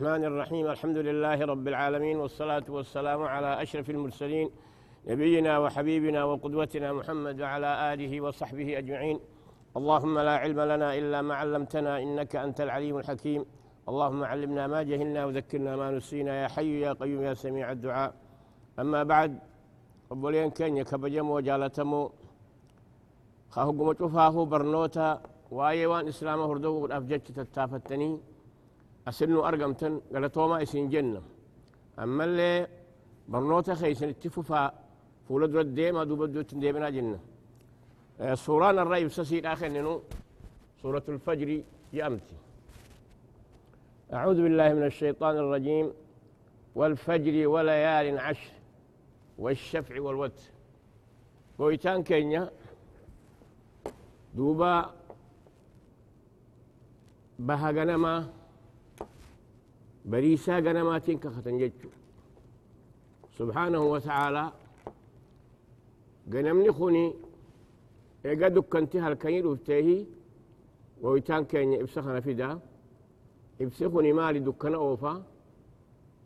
الرحمن الرحيم. الحمد لله رب العالمين والصلاة والسلام على أشرف المرسلين نبينا وحبيبنا وقدوتنا محمد وعلى آله وصحبه أجمعين. اللهم لا علم لنا إلا ما علمتنا إنك أنت العليم الحكيم. اللهم علمنا ما جهلنا وذكرنا ما نسينا. يا حي يا قيوم يا سميع الدعاء. أما بعد أبولين كان يكبجم وجالتمو. خاهو شفاه برنوتا. وايوان إسلام هردو أفجج تتافتني. أسنو أرقمتن قالتوما إسين جنة. أما اللي برنوتا خيسن اتففا فولد رد ديما دوبدو تنديبنا جنة. سوران الرأي بسسيد آخر ننو سورة الفجر يأمتي. أعوذ بالله من الشيطان الرجيم. والفجر وليال عشر والشفع والوتر. بويتان كينيا. دوبا بها غنما بريسا غنما تنك ختنجتشو سبحانه وتعالى غنمني خوني ايغا دكنتي هالكني دوفتهي ويتان كينيا إبسخنا فدا ابسخني مالي دكنا أوفا.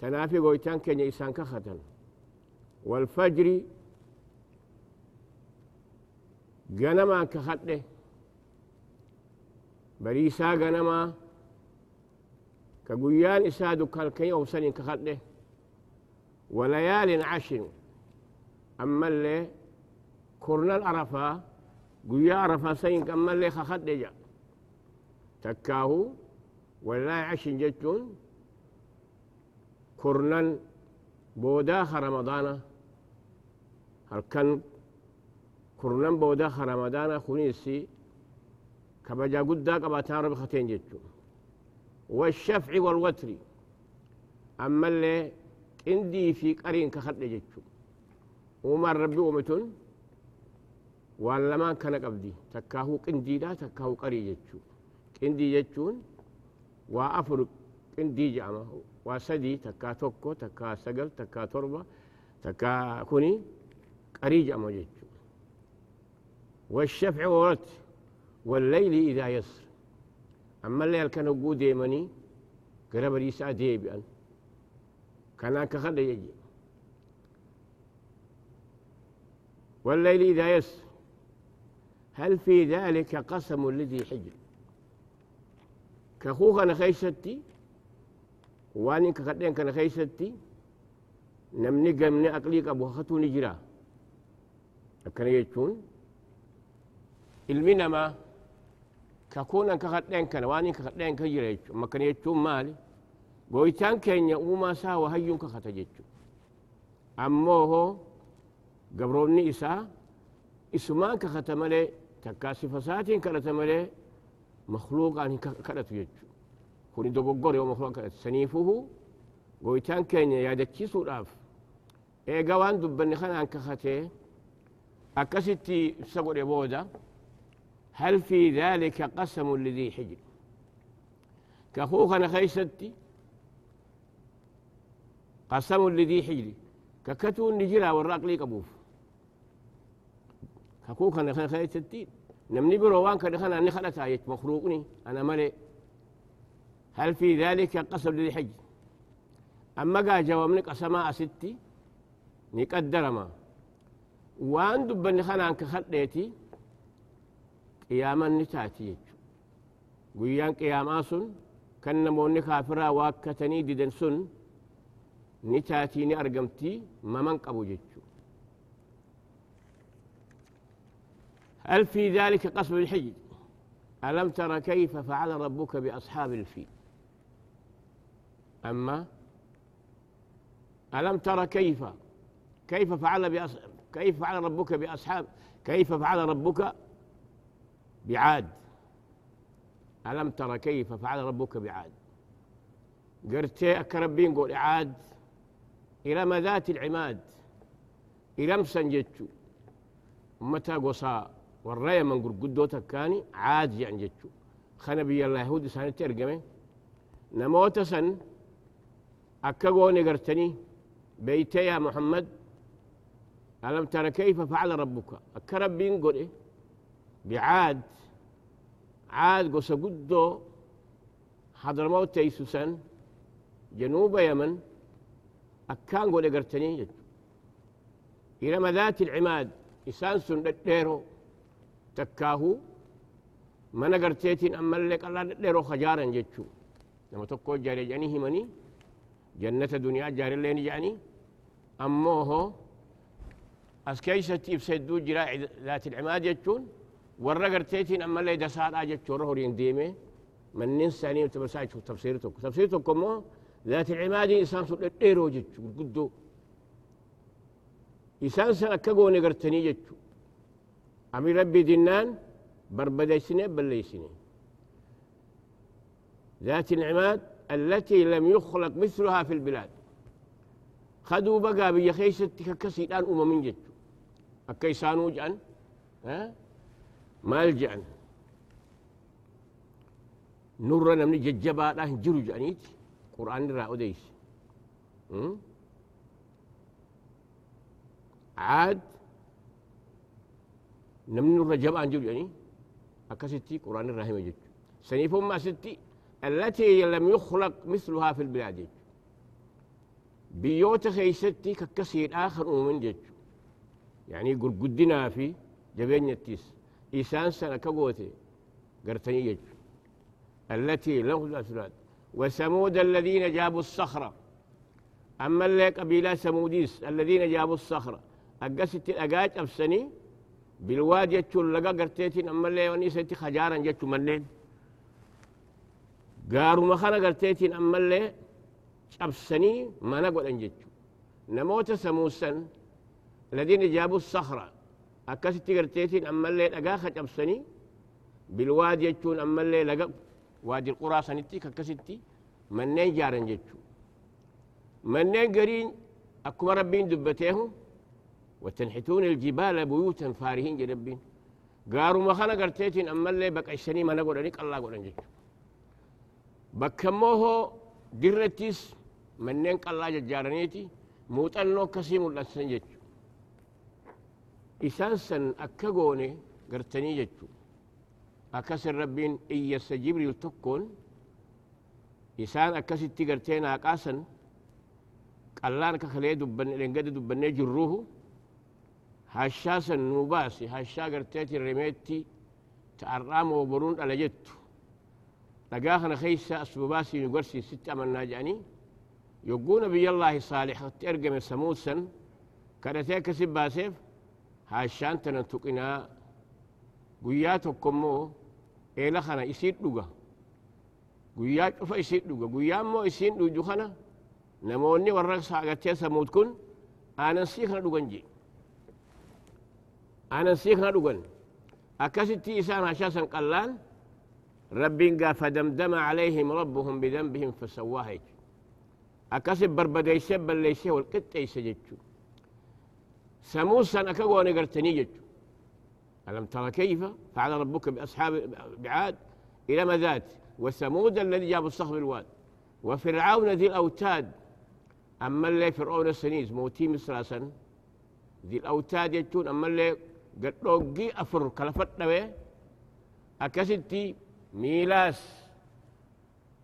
تنافي ويتان كينيا إسان كختن. والفجر غنما كخده بريسا غنما كغيان إسادو كالكي أو سنين كخده وليال عشر. أما اللي كورنا العرفة قويا عرفة سين أما اللي خخده جا تكاهو ولا عشر جتون. كورنا بوداخ رمضان هل كان كورنا بوداخ رمضان خنيسي كبجا قدا قباتان ربختين جتو والشفع والوتر. أما اللي عندي في قرين كخد جتو وما ربي ومتن ولا ما كان قبدي تكاهو قندي لا تكاهو قري جتو قندي جتون وأفر قندي جامه. وسدي تكا توكو تكا سقل تكا تربة تكا كوني قري جامه جتو والشفع والوتر. والليل إذا يسر. أما الليل كان وجود يمني؟ قرب ريسا ديبئا كان كخد يجي. والليل إذا يسر هل في ذلك قسم الذي حجر؟ كخوخ أنا خيستي؟ وأني كخدين كان خيستي؟ نمني قمني أقليك أبو خطو نجرا كان يجون؟ المنما ككون كخدين كان واني كخدين كجرا يجون ما كان يجون مالي goytaan keenya uumaa isaa wahayyuun kakata jechu ammoo hoo gabroonni isaa isumaan kakata malee takkaa sifa isaatiin kadhata malee makluuqaan hin kadhatu jechu kuni dogoggore yoo makluuqaan kadhatu saniifuhu goytaan keenya yaadachiisuudhaaf eega waan dubbanne kanaan kakatee akkasitti ibsa godhe booda هل في ذلك قسم لذي حجر؟ كأخوك خيستي قسم لذي حجر. ككتو نجرا والراق لي قبوف. كأخوك خيستي نمني بروان كدخنا أني خلت آية مخلوقني. أنا ملئ هل في ذلك قسم لذي حجر؟ أما قا جوابني قسما ستي نقدر ما. وان دبني خنا أنك خليتي قياما نتاتي قيان قياما سن كان نموني كافرا واكتني ديدن سن نتاتي نأرقمتي ممن قبو جيجو الفي ذلك قصب الحج ألم ترى كيف فعل ربك بأصحاب الفيل أما ألم ترى كيف كيف فعل بأص... كيف فعل ربك بأصحاب كيف فعل ربك بعاد. ألم ترى كيف فعل ربك بعاد؟ قرتي أكربين قول عاد. إلى ذات العماد؟ إلى مسنجتشو متى قصا؟ والرأي من قرقدو تكاني عاد يعني جتشو. خنبي الله يهودي سنة ترجمة. نموت سن أكاقوني قرتني. بيتي يا محمد. ألم ترى كيف فعل ربك؟ أكربين قول إيه؟ بعاد عاد قصة قدو حضر موت تيسوسن جنوب يمن أكان قول قرتني إلى ذات العماد إسان سن ديرو تكاهو ما نقرتيتين أما اللي قال ديرو خجارا جتشو لما تقو جاري جاني همني جنة دنيا جاري اللي جاني. أموه أسكيسة إبسدو جراء ذات العماد جتشون ورا قرتيتين أما اللي دسار آجت شوره ديمه من ننساني تبسايت تفسيرتك تفسيرتك مو ذات العماد إنسان سوء ديرو جتشو قدو إنسان سنة كقوني قرتني جتشو أمي ربي دنان بربديسني بليسني ذات العماد التي لم يخلق مثلها في البلاد خذوا بقى بيخيست ككسي الآن أمم جتشو أكيسانو جأن ها مالجأ نور نمني ججبا لا جرو جانيت. قرآن را أديس عاد نمني نور جبا جرو جاني. أكستي قرآن الرحيم جد سنيفهم ما ستي التي لم يخلق مثلها في البلاد بيوت خيستي ككسير آخر من جد يعني يقول قدنا في جبين التيس إسان سنة كبوتي قرتني يج. التي له الأسراد وثمود الذين جابوا الصخرة. أما اللي قبيلة ثموديس الذين جابوا الصخرة. أقست الأقاج أبسني بالواد يجو لقا قرتيتين. أما اللي ونيستي خجارا جتو منين قاروا مخانا قرتيتين. أما اللي أبسني ما نقول أن جتو نموت ثموسا الذين جابوا الصخرة. Akkasitti garteetiin ammallee dhagaa qacabsanii bilwaad jechuun ammallee laga waadil quraa sanitti akkasitti manneen jaaran jechuu manneen gariin akkuma rabbiin dubbateehu وتنحتون الجبال بيوتا فارهين جربين قاروا ما خنا قرتيتين أما اللي بقى الشني ما نقول عليك الله قول أنجك بكموه درتيس منين الله جارنيتي موت أنه كسيم الأسنجك إسان سن أكاقوني قرتني جتشو أكسر ربين إيا سجبريل تكون إسان أكسي تقرتين أقاسا قلان كخليه دبن لنقد دبن جروه هاشاسا نوباسي هاشا قرتيتي رميتي تعرام وبرون على جتو لقاخنا خيسا أسبوباسي نقرسي ستة من ناجعني يقول نبي الله صالح ترقم سموسا كانت كسب باسيف هاشان تنان تقنا قيات وكمو إلا خنا يسير دوغا قيات وفا يسير دوغا قيام مو يسير دوجو خنا نموني ورقص عقاتيا سموت كن أنا سيخنا دوغن جي أنا سيخنا دوغن أكاسي تيسان هاشاسن قلان ربين قاف دمدم عليهم ربهم بذنبهم فسواهيك أكاسي بربديسي بليسي والقطة يسجدشو jechuu سموسا أكواني قرتني ألم ترى كيف؟ فعل ربك بأصحاب بعاد إلى ذات وثمود الذي جاب الصخر الواد وفرعون ذي الأوتاد. أما اللي فرعون السنيز موتي مصر ذي الأوتاد يجون أما اللي قد روقي أفر كلفت نوي أكستي ميلاس.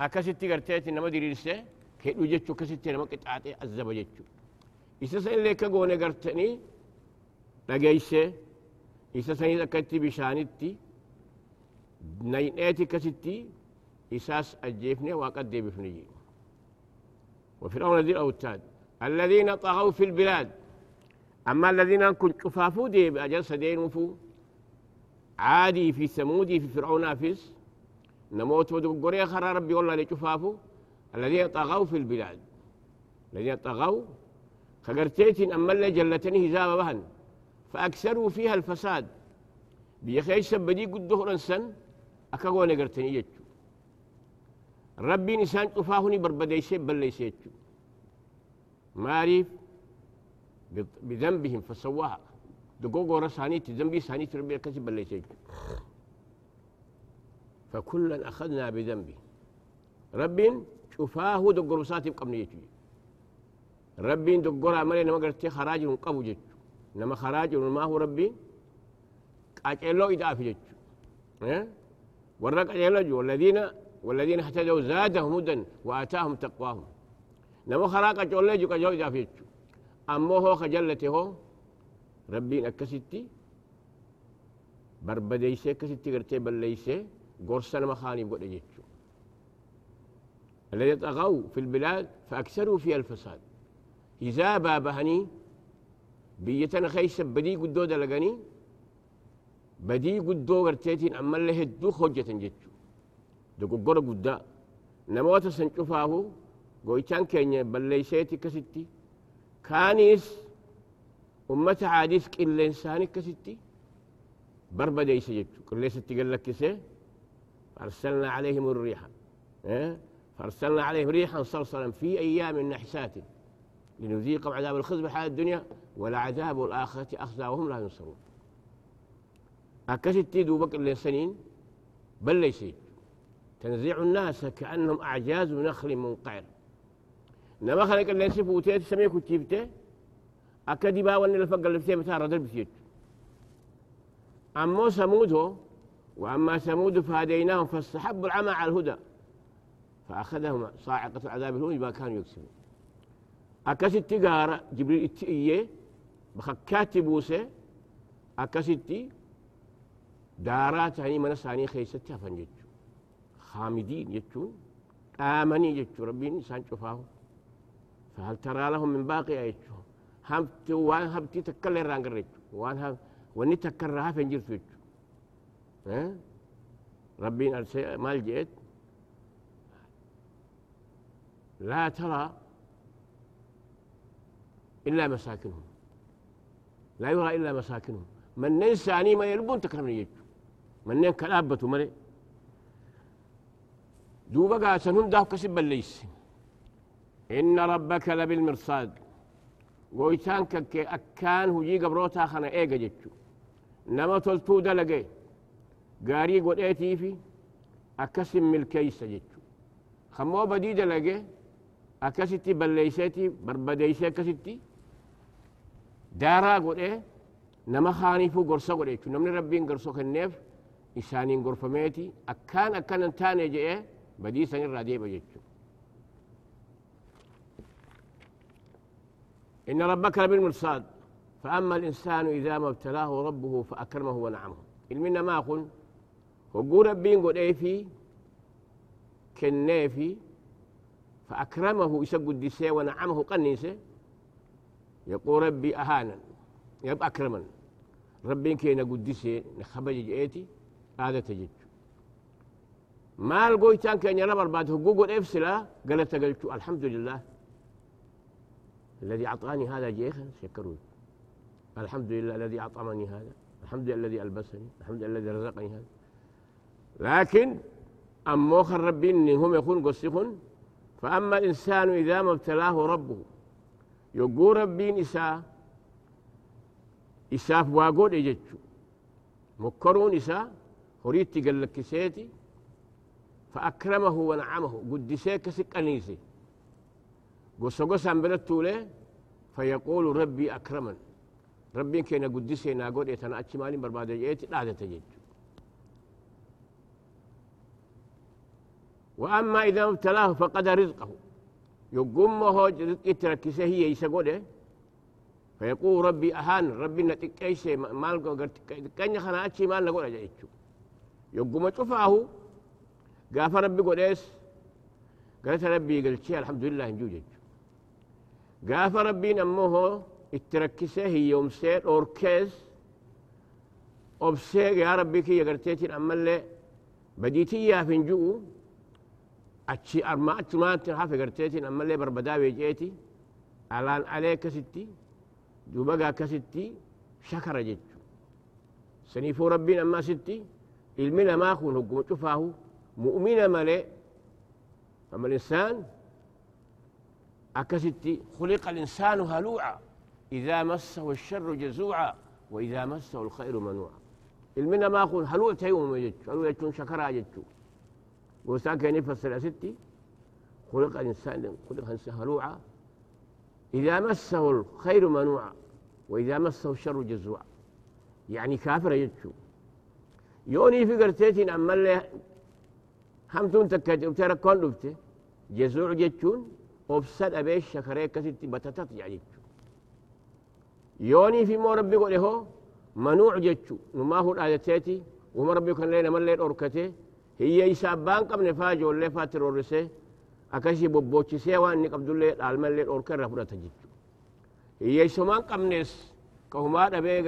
أكستي قرتيتي نما ديري لسه كيدو جتشو كستي نما قطعاتي الزبا جتشو akka goone gartanii dhageeyse isa sanis akkatti bishaanitti nayneeti akkasitti isaas ajjeefne waaqat deebifne jee وفرعون ذي الأوتاد الذين طغوا في البلاد أما الذين كن شفافو دي بأجل سدين وفو عادي في ثمودي في فرعون أفس نموت ودقوري خرى ربي والله لشفافو الذين طغوا في البلاد الذين طغوا خقرتيتين أما اللي جلتني هزابة بهن فأكثروا فيها الفساد. بيخيش بدي قد دهر سن أكاقوني قرتني يجو ربي نسان تفاهني بربديسي بليسي يجو معرف بذنبهم فسواها. دقوقو رسانيتي ذنبي سانيتي ربي كسب بليسي يجو فكلا أخذنا بذنبه. ربي شفاه دقرساتي بقمني يجو ربين دقورا مالي نما قرتي خراج قبو جج نما خراج ما هو ربي؟ قاجلو إذا في جج ورق قاجلو والذين والذين اهتدوا زادهم هدى وآتاهم تقواهم. نمو خراق جولي جو كجو إذا فيتشو أمو هو خجلته هو ربين أكستي بربديسي أكستي قرتي بليسي. قرصنا مخاني بقول جيتشو. الذي طغوا في البلاد فأكثروا فيها الفساد. إذا بابهني بيتنا خيس بدي قدو دلقني بدي قدو قرتيتين أما اللي هدو خجة جيتشو دقو قرى قدا نموت سنشوفاه قويتان كينيا بليسيتي كستي. كانيس أمة عاديس كل إنسان كستي. بربا ديس جتشو. كل ستي قال لك فأرسلنا عليهم الريح. إيه؟ فأرسلنا عليهم ريحا صرصرا في أيام نحسات لنذيقهم عذاب الخزي بحال الدنيا ولعذاب الآخرة أخزى وهم لا ينصرون. أكستي دوبك اللي سنين بل ليس تنزيع الناس كأنهم أعجاز نخل منقعر نما خلق اللي سفوتي تسميه كتيبته أكدي باوان الفق اللي فتيه بتار ردل بسيط أما ثمود وأما ثمود فهديناهم فاستحبوا العمى على الهدى. فأخذهم صاعقة العذاب الهون ما كانوا يكسبون. أكست قارة جبريل اتئيه بخكات بوسه أكست دارات يعني من ساني خيستها فنجت خامدين يجون آمني يجون ربي إنسان شفاه فهل ترى لهم من باقي يجون هم وان هبتي تكلر رانجر وان هم وني تكرها فنجر يجون ها؟ ربي مال جيت. لا ترى إلا مساكنهم. لا يرى إلا مساكنهم. من ننساني ما يلبون تكرمني يجو من نين كلابة مري. دوبا قاسن هم داف كسب الليس إن ربك لبالمرصاد. ويتان كك أكان هجي قبروتا خنا إيجا جتشو. نما تلتو دلقي. قاري قد إيتي في أكسم ملكيس جتشو. خمو بدي دلقي. أكستي بليسيتي بربديسي أكستي دارا إيه نما خانيفو قرصة قد إيه نمني ربين قرصة كنيف إسانين قرفميتي أكان أكان انتاني جئه بدي سن الرادي بجتشو إن ربك لبالمرصاد فأما الإنسان إذا ما ابتلاه ربه فأكرمه ونعمه المنا ما أقول وقول ربين قد في كنيفي فأكرمه يسقد الدسي ونعمه قنيسه يقول ربي أهانا يبقى أكرما ربين كينا قدسي نخبج جئتي هذا تجد. ما القويتان كان يرى بعد حقوق الإفسلة قالت قلت الحمد لله. الذي أعطاني هذا جيخا شكروا الحمد لله الذي أطعمني هذا. الحمد لله الذي ألبسني. الحمد لله الذي رزقني هذا. لكن أموخ الربين هم يكون قصيخون. فأما الإنسان إذا ما ابتلاه ربه يقول ربين إساء إساف واقود إجتشو مكرون إساء هريد تقلك سيتي فأكرمه ونعمه قدسي كسك أنيسي قصة قصة له فيقول ربي أكرمن ربي كينا قدسي ناقود إتنا أتشمالي بربادة جيتي لا تجد وأما إذا ابتلاه فقد رزقه يقوم هو رزق تركسه هي يسقوده فيقول ربي أهان ربي نتكيس مال كان خنا أتشي مال نقول أجيتشو يقوم تشوفه قاف ربي قديس قالت ربي قلت الحمد لله نجوجج قاف ربي نموه التركسه هي يوم سير أوركيز أبسيق يا ربي كي يقرتيتين أما اللي بديتي يا فنجو أتشي أرما أتمات حافي قرتيتين أما اللي بربداوي جيتي ألان عليك ستي دوبقا كستي شكر جيتشو. سنيفو ربي أما ستي المنا ما أخون هقوم شفاه مؤمن ملئ أما الإنسان أكستي خلق الإنسان هلوعا إذا مسه الشر جزوعا وإذا مسه الخير منوعا. المنا ما أخون هلوع تيوم يجتشو هلوع شكرا يجتشو وإنسان كان يفسر ستي خلق الإنسان خلق الإنسان هلوعا. إذا مسه الخير منوعا وإذا مسه الشر جزوعا. يعني كافر يجتشو يوني في قرتيتين أما اللي همتون تكاجر ترى كون دفته جزوع جتشون obsa dhabee shakaree akkasitti batatat jedha jechu yooniif immoo rabbi godhe hoo manuuc jechu numaa hudhaajateeti wama rabbi kanillee namallee dhorkate hiyyeeysa abbaan qabne faa ijoollee faatti roorrisee akkasii bobboochisee waan inni qabdullee dhaalmallee dhorka irraa fudhata jechu hiyyeeysomaan qabnees ka humaa dhabee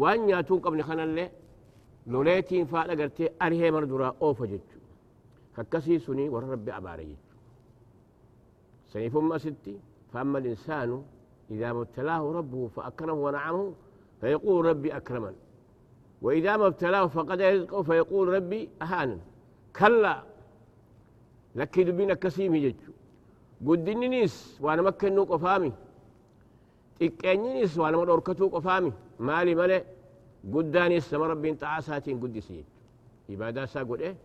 waan nyaatuun qabne kanallee loleetiin faadha gartee arihee mar duraa oofa jechu kakkasii suni warra rabbi abaare jechu سنفهم ستي فأما الإنسان إذا ابتلاه ربه فأكرمه ونعمه فيقول ربي أكرمن وإذا ما ابتلاه فقد رزقه فيقول ربي أهانا كلا لك دبينا كسيم يجو قد نيس وأنا مكة نوك فامي. تكيني نيس وأنا مرور كتوك فامي. مالي مالي قد نيس ما ربي انت عساتين قد سيج إبادة سا قد إيه؟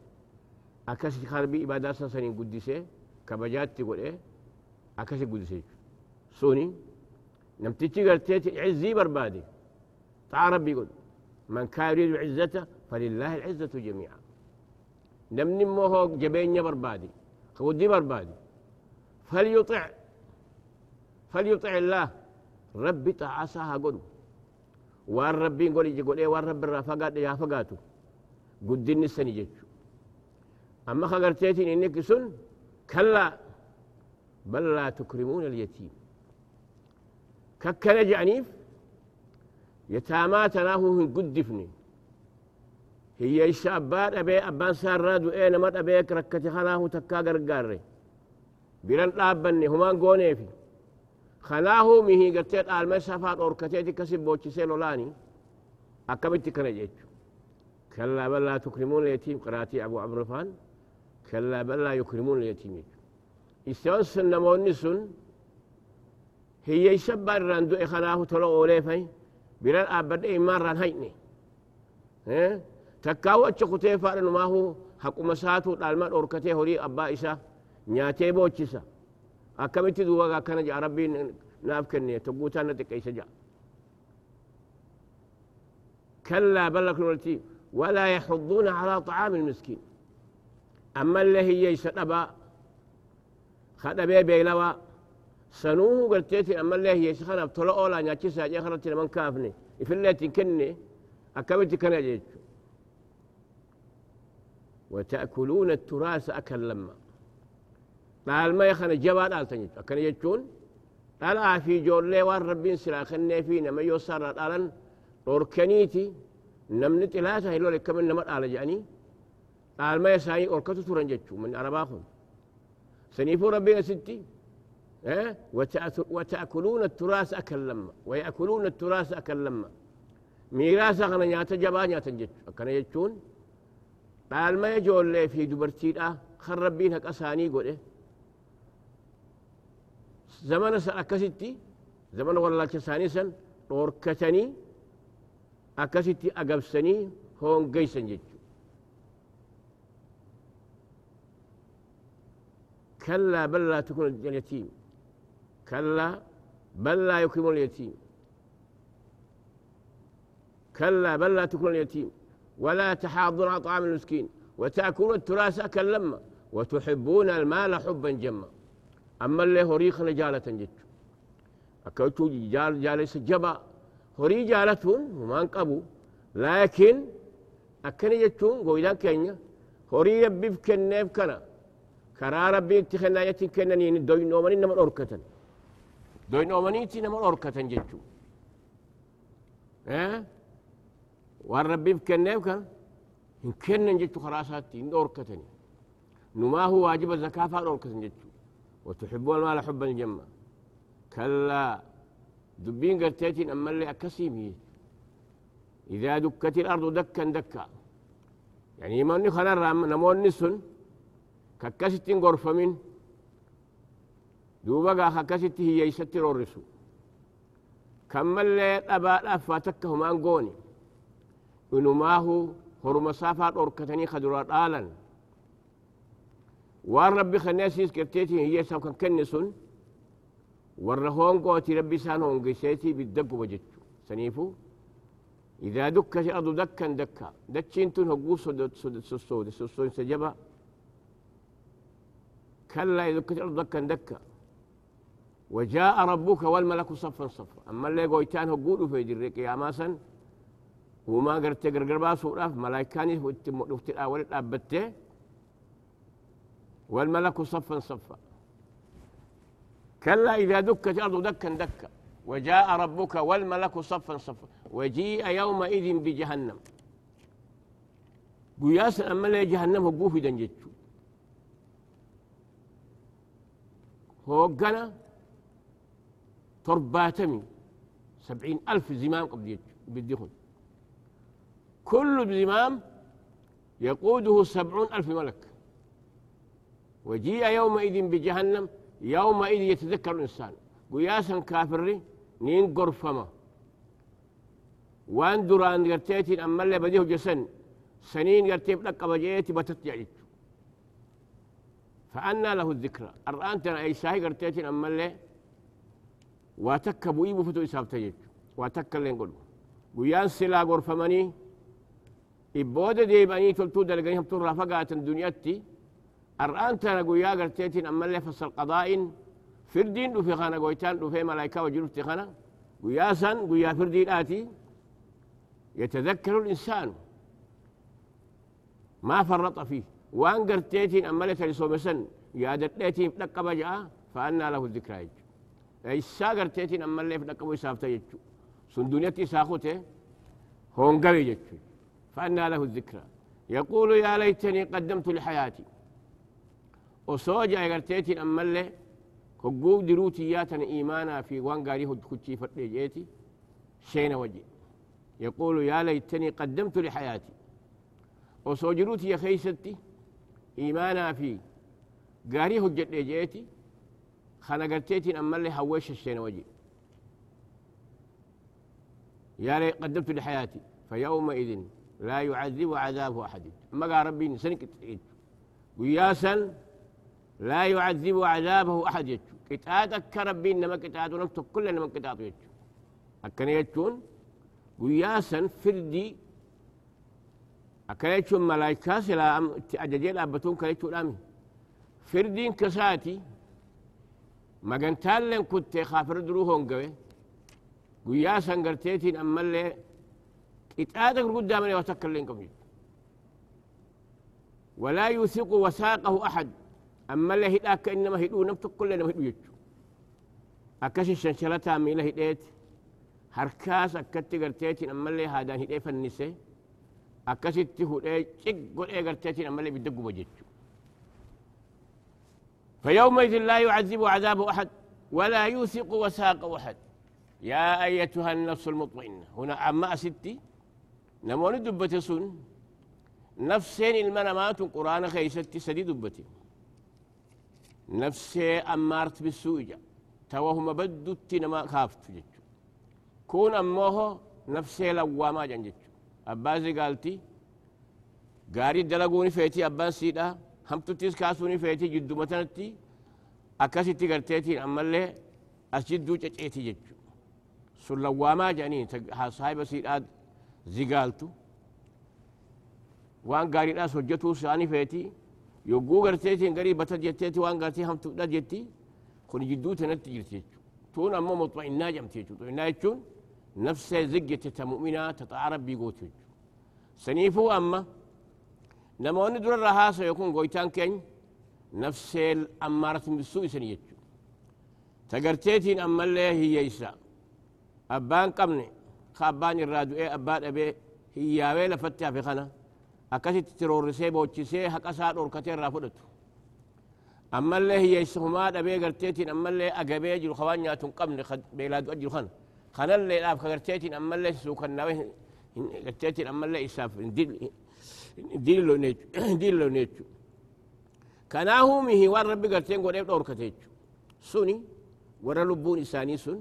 أكسي خربي إبادة سا سنين قد سي كبجات تي قد إيه؟ أكسي قد سيج سوني نمتتي قرتيتي عزي بربادي. تعال ربي قد. من كان يريد عزته فلله العزة جميعا. لم نموه جبين بربادي خودي بربادي. فليطع فليطع الله. ربي تعاسها قل وان ربي يقول يجي يقول إيه وان ربي رافقات يا فقاتو قد النسان أما خقرتيتين انك سن كلا بل لا تكرمون اليتيم. ككل جانيف tukrimuuna alyatiim kakkana je'aniif yataamaa tanaahuu hin guddifne hiyyeeysa abbaa dhabee abbaan isaa irraa du'ee nama dhabee rakkate kanaahu takkaa gargaarre biran dhaabbanne humaan gooneefi kanaahu mihii gartee dhaalma safaa dhorkateeti kasi boochisee lolaani akkamitti kana jechu kallaa bal laa tukrimuuna alyatiim qiraatii abu abrafaan kallaa bal laa yukrimuuna alyatiim jechu isaan sun namoonni بلا أبد إيه مرة هيني إيه؟ تكاو أتشكوتي فارن ما هو حكومة ساتو تعلم أوركتي هوري أبا إيشا نياتي بوتشيسا أكملت دوا كان جا ربي نافكني تبوتا نتكيسا جا كلا بل لكم ولا يحضون على طعام المسكين أما اللي هي يسأل أبا خد بيه بيلوى بي سنوه قلتيتي أما اللي هي سخنا بطلع أولا نياتشيسا جي خرجت من كافني. إفلتي كني أكبتي كان جيت وتأكلون التراث أكل لما. قال ما يخنا جبال آل تنجت أكن يجتون قال في جور لي وان ربين سلا خني فينا ما يوصر الألن. أوركنيتي نمني تلاتة هلو لك من نمر آل جاني. قال ما يساني أوركتو تورن جتشو من أرباهم سنيفو ربنا ستي. أه؟ وتأكلون التراث أكل لما. ويأكلون التراث أكل لما. ميراث أغنى نياتا جبا نياتا جتشو أكنا جتشون قال ما يجول لي في دبرتيد أه خربين هك أساني قول إيه؟ زمن أكستي زمن والله كساني سن أوركتني akkasitti agabsanii hoongeysan jechu كلا بل لا تكون اليتيم. كلا بل لا يكرم اليتيم. كلا بل لا تكرم اليتيم. ولا تحاضون على طعام المسكين. وتأكلون التراث أكل لما وتحبون المال حبا جما. أما اللي هو ريخ نجالة جت. أكلتوا جال جالس جبا. هري جالتون وما انقبوا لكن أكني جتون قويدا كينيا. هري يبيب كنا. كرا ربي اتخنا يتي كنا نيني دوي نومن إنما أركتني دوين أومانيتي نما أوركا تنجتو أه؟ وان ربي بكن نيوكا إن كن ننجتو خراساتي إن أوركا تني نما هو واجب الزكاة فان أوركا تنجتو وتحبوا المال حبا الجمة كلا دبين قرتيتين أما اللي أكسيمي إذا دكت الأرض دكا دكا يعني ما نخنا رام نمو النسن ككستين غرفة منه دوبا ككست هي يستر الرسو كما اللي أبا أفاتك هما أنقوني إنه ما هو هرم صافات أركتني خدرات آلا وان ربي خناسيس كرتيتين هي سو كان كنسن warra hoongooti rabbi isaan hoongeseetii biddagu jechu saniifu idaa dukkati ardu dakkan dakka dachiin tun hogguu sossoode sossoonsa jaba kallaa idaa dukkati ardu dakkan dakka وجاء ربك والملك صفا صفا. أما اللي قويتان قولوا في جريك يا ماسن وما قرت قرقر باسو راف ملايكاني وقت الأول أبته والملك صفا صفا. كلا إذا دكت الأرض دكا دكا. وجاء ربك والملك صفا صفا. وجيء يومئذ بجهنم. قياس أما لا جهنم هو في دنجتشو. هو قنا ترباتمي سبعين ألف زمام قبل بديهم كل زمام يقوده سبعون ألف ملك. وجيء يومئذ بجهنم يومئذ يتذكر الإنسان. قياسا كافري نين قرفما. وان دران قرتيتين أما اللي بديه جسن. سنين قرتيب لك بجيتي بتت يعني فأنا له الذكرى. الآن ترى أي ساهي قرتيتين أما اللي واتك بوي بفتو إساب تجيج واتك اللي نقول قيان سلا غرفمني إبودة دي بأني تلتو دلقاني هم ترى فقات دنياتي الآن ترى قيا قرتيتين أما اللي فصل قضاء فردين في خانة قويتان في ملايكة وجنوب خانة قياسا قيا فردين آتي. يتذكر الإنسان. ما فرط فيه. وان قرتيتين أما اللي تلسومسن يا دتيتين لقب جاء فأنا له الذكرى إيسا قرتيتين أما اللي في لقب يسافتا يجو سن دنيتي ساخوته هون قوي يجو فأنا له الذكرى. يقول يا ليتني قدمت لحياتي. وصوجا قرتيتين أما اللي هقوق دروتي ياتنا إيمانا في وان قاري هد كتشي فتلي شين وجه يقول يا ليتني قدمت لحياتي. وصوجروتي يا خيستي إيمانا في قاري هجت جيتي. خانا قرتيتي أما اللي هويش الشين وجي. يا لي قدمت لحياتي فيومئذ لا يعذب عذابه أحد. ما قال ربي سنك وياسا لا يعذب عذابه أحد يجو. كتاد أكربي إنما كتاد ونمتك كل إنما كتاد يجو. أكن يجون؟ وياسا فردي. أكن يجون ملايكا سلا أججيل أبتون كيجون الأمي فردين كساتي مغنتال لن كنت خافر درو هونغوي قويا سنغرتيتين أما اللي إتآدك قدام لي وتكل لنكم ولا يثق وثاقه أحد۔ أما اللي هداك إنما هدو نمتك كل هدو يجو أكاش الشنشلتا مي له هديت هركاس أكت غرتيتين أما اللي هادان هدي فنسي أكاش تهو إيه قل إيه غرتيتين أما اللي بدقوا بجيجو فيومئذ لا يعذب عذاب أحد ولا يوثق وثاق أحد. يا أيتها النفس المطمئنة. هنا عما ستي نمون دبتي سن. نفسين المنامات قرآن خيستي سدي دبتي نفسي أمارت بالسوء. توهم بدت نما خافت جتشو. كون أموه نفسي لواما جنجتشو. أبازي قالتي قاري دلقوني فيتي أبان سيدا. Hamtuttis kaasuuni feeti jidduma tanatti akkasitti garteetiin ammallee as jidduu ceceeti jechu sun lawwaamaa jedhanii saahiba siidhaa zigaaltu waan gaariidhaas hojjetuu isaanii feeti yogguu garteetiin garii bata jetteeti waan gartee hamtuudha jetti kun jidduu tanatti jirti jechu tuun ammoo muxma'innaa jedhamti jechu muxma'innaa jechuun nafsee ziggette ta mu'minaa ta xa'a rabbii gootu jechu saniifuu amma نموني دور رها سيكون غويتان كين نفس الأمارة بسوء سنيت تقرتيتين أما اللي هي يسا أبان قمني خابان الرادو إيه أبان أبي هي ياوي لفتح في خانة أكاسي ترور سيب وچسي حقا سات ورقتين رافدت أما اللي هي يسا هما أبي قرتيتين أما اللي أقبي جل خوانيا تنقمني خد بيلادو أجل خانة خانة اللي لابك قرتيتين أما اللي سوكا ناوي قرتيتين أما اللي إساف dillo nechu kanaahu mihi waan rabbi garteen godheef dhorkate jechu suni warra lubbuun isaanii sun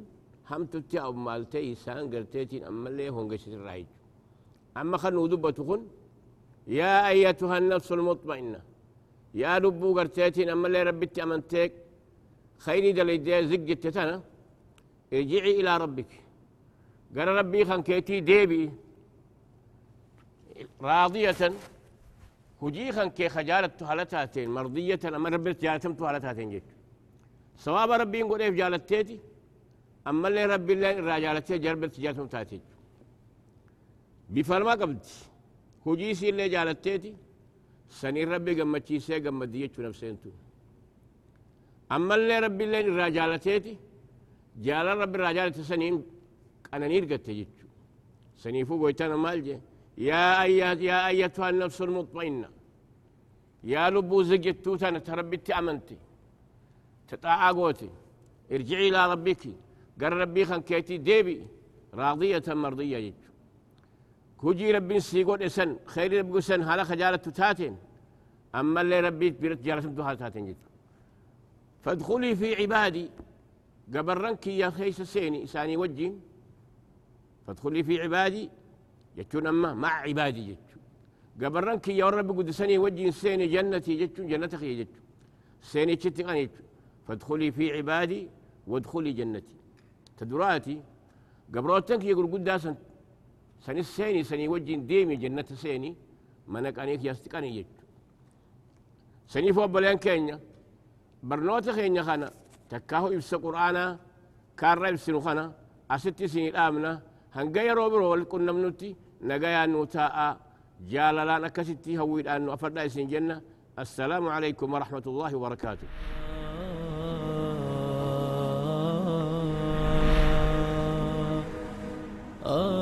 hamtutti ammaalte isaan garteetiin ammallee hongeessitirraa jechu amma kan nuu dubbatu kun yaa ayyatuha nafsu lmuxma'inna yaa lubbuu garteetiin ammallee rabbitti amantee khayrii dalaydee zigjette tana irjici ilaa rabbik gara rabbii kan keetii deebi'i راضية هجيخا كي خجالة هلتاتين مرضية أما ربت جالتمت هلتاتين جيت. ثواب ربي نقول إيه جالتيتي أما اللي ربي الله الرجالتي جربت تجاتهم تاتي بفرما قبل هجيسي اللي جالتيتي سنين ربي قمتشيسي قمديتشو نفسينتو أما اللي ربي الله الرجالتيتي جال ربي الرجالة سنين أنا نيرقت تجيتشو سنيفو قويتانا مالجي. يا أيها يا أيتها النفس المطمئنة. يا لبو زجتو تانا تربيتي أمنتي تطاعا قوتي ارجعي إلى ربك. قال ربي كيتي ديبي. راضية مرضية يجو كوجي ربي سيقول إسن خير ربي سن هلا خجالة تاتين أما اللي ربي بيرت جالة تاتين يجو فادخلي في عبادي. قبرنك يا خيس سيني ساني وجي فادخلي في عبادي. يجون أما مع عبادي يجو قبرنك يا رب قدسني وجي سيني جنتي يجو جنتك يجو سيني تشتغن يجو فادخلي في عبادي وادخلي جنتي. تدراتي قبروتك يقول قداسا سني سيني سني وجي ديمي جنة سيني. منك أنيك يستقني يجو سني فوق بلين كينيا. برنوتا خينيا خانا تكاهو يبس قرآنا كارا يبسنو خانا. أستي سني الآمنة هنقيا روبرو والكنا منوتي نقيا نوتاء جالالا نكستي هويد أنو أفرد جنة السلام عليكم ورحمة الله وبركاته آه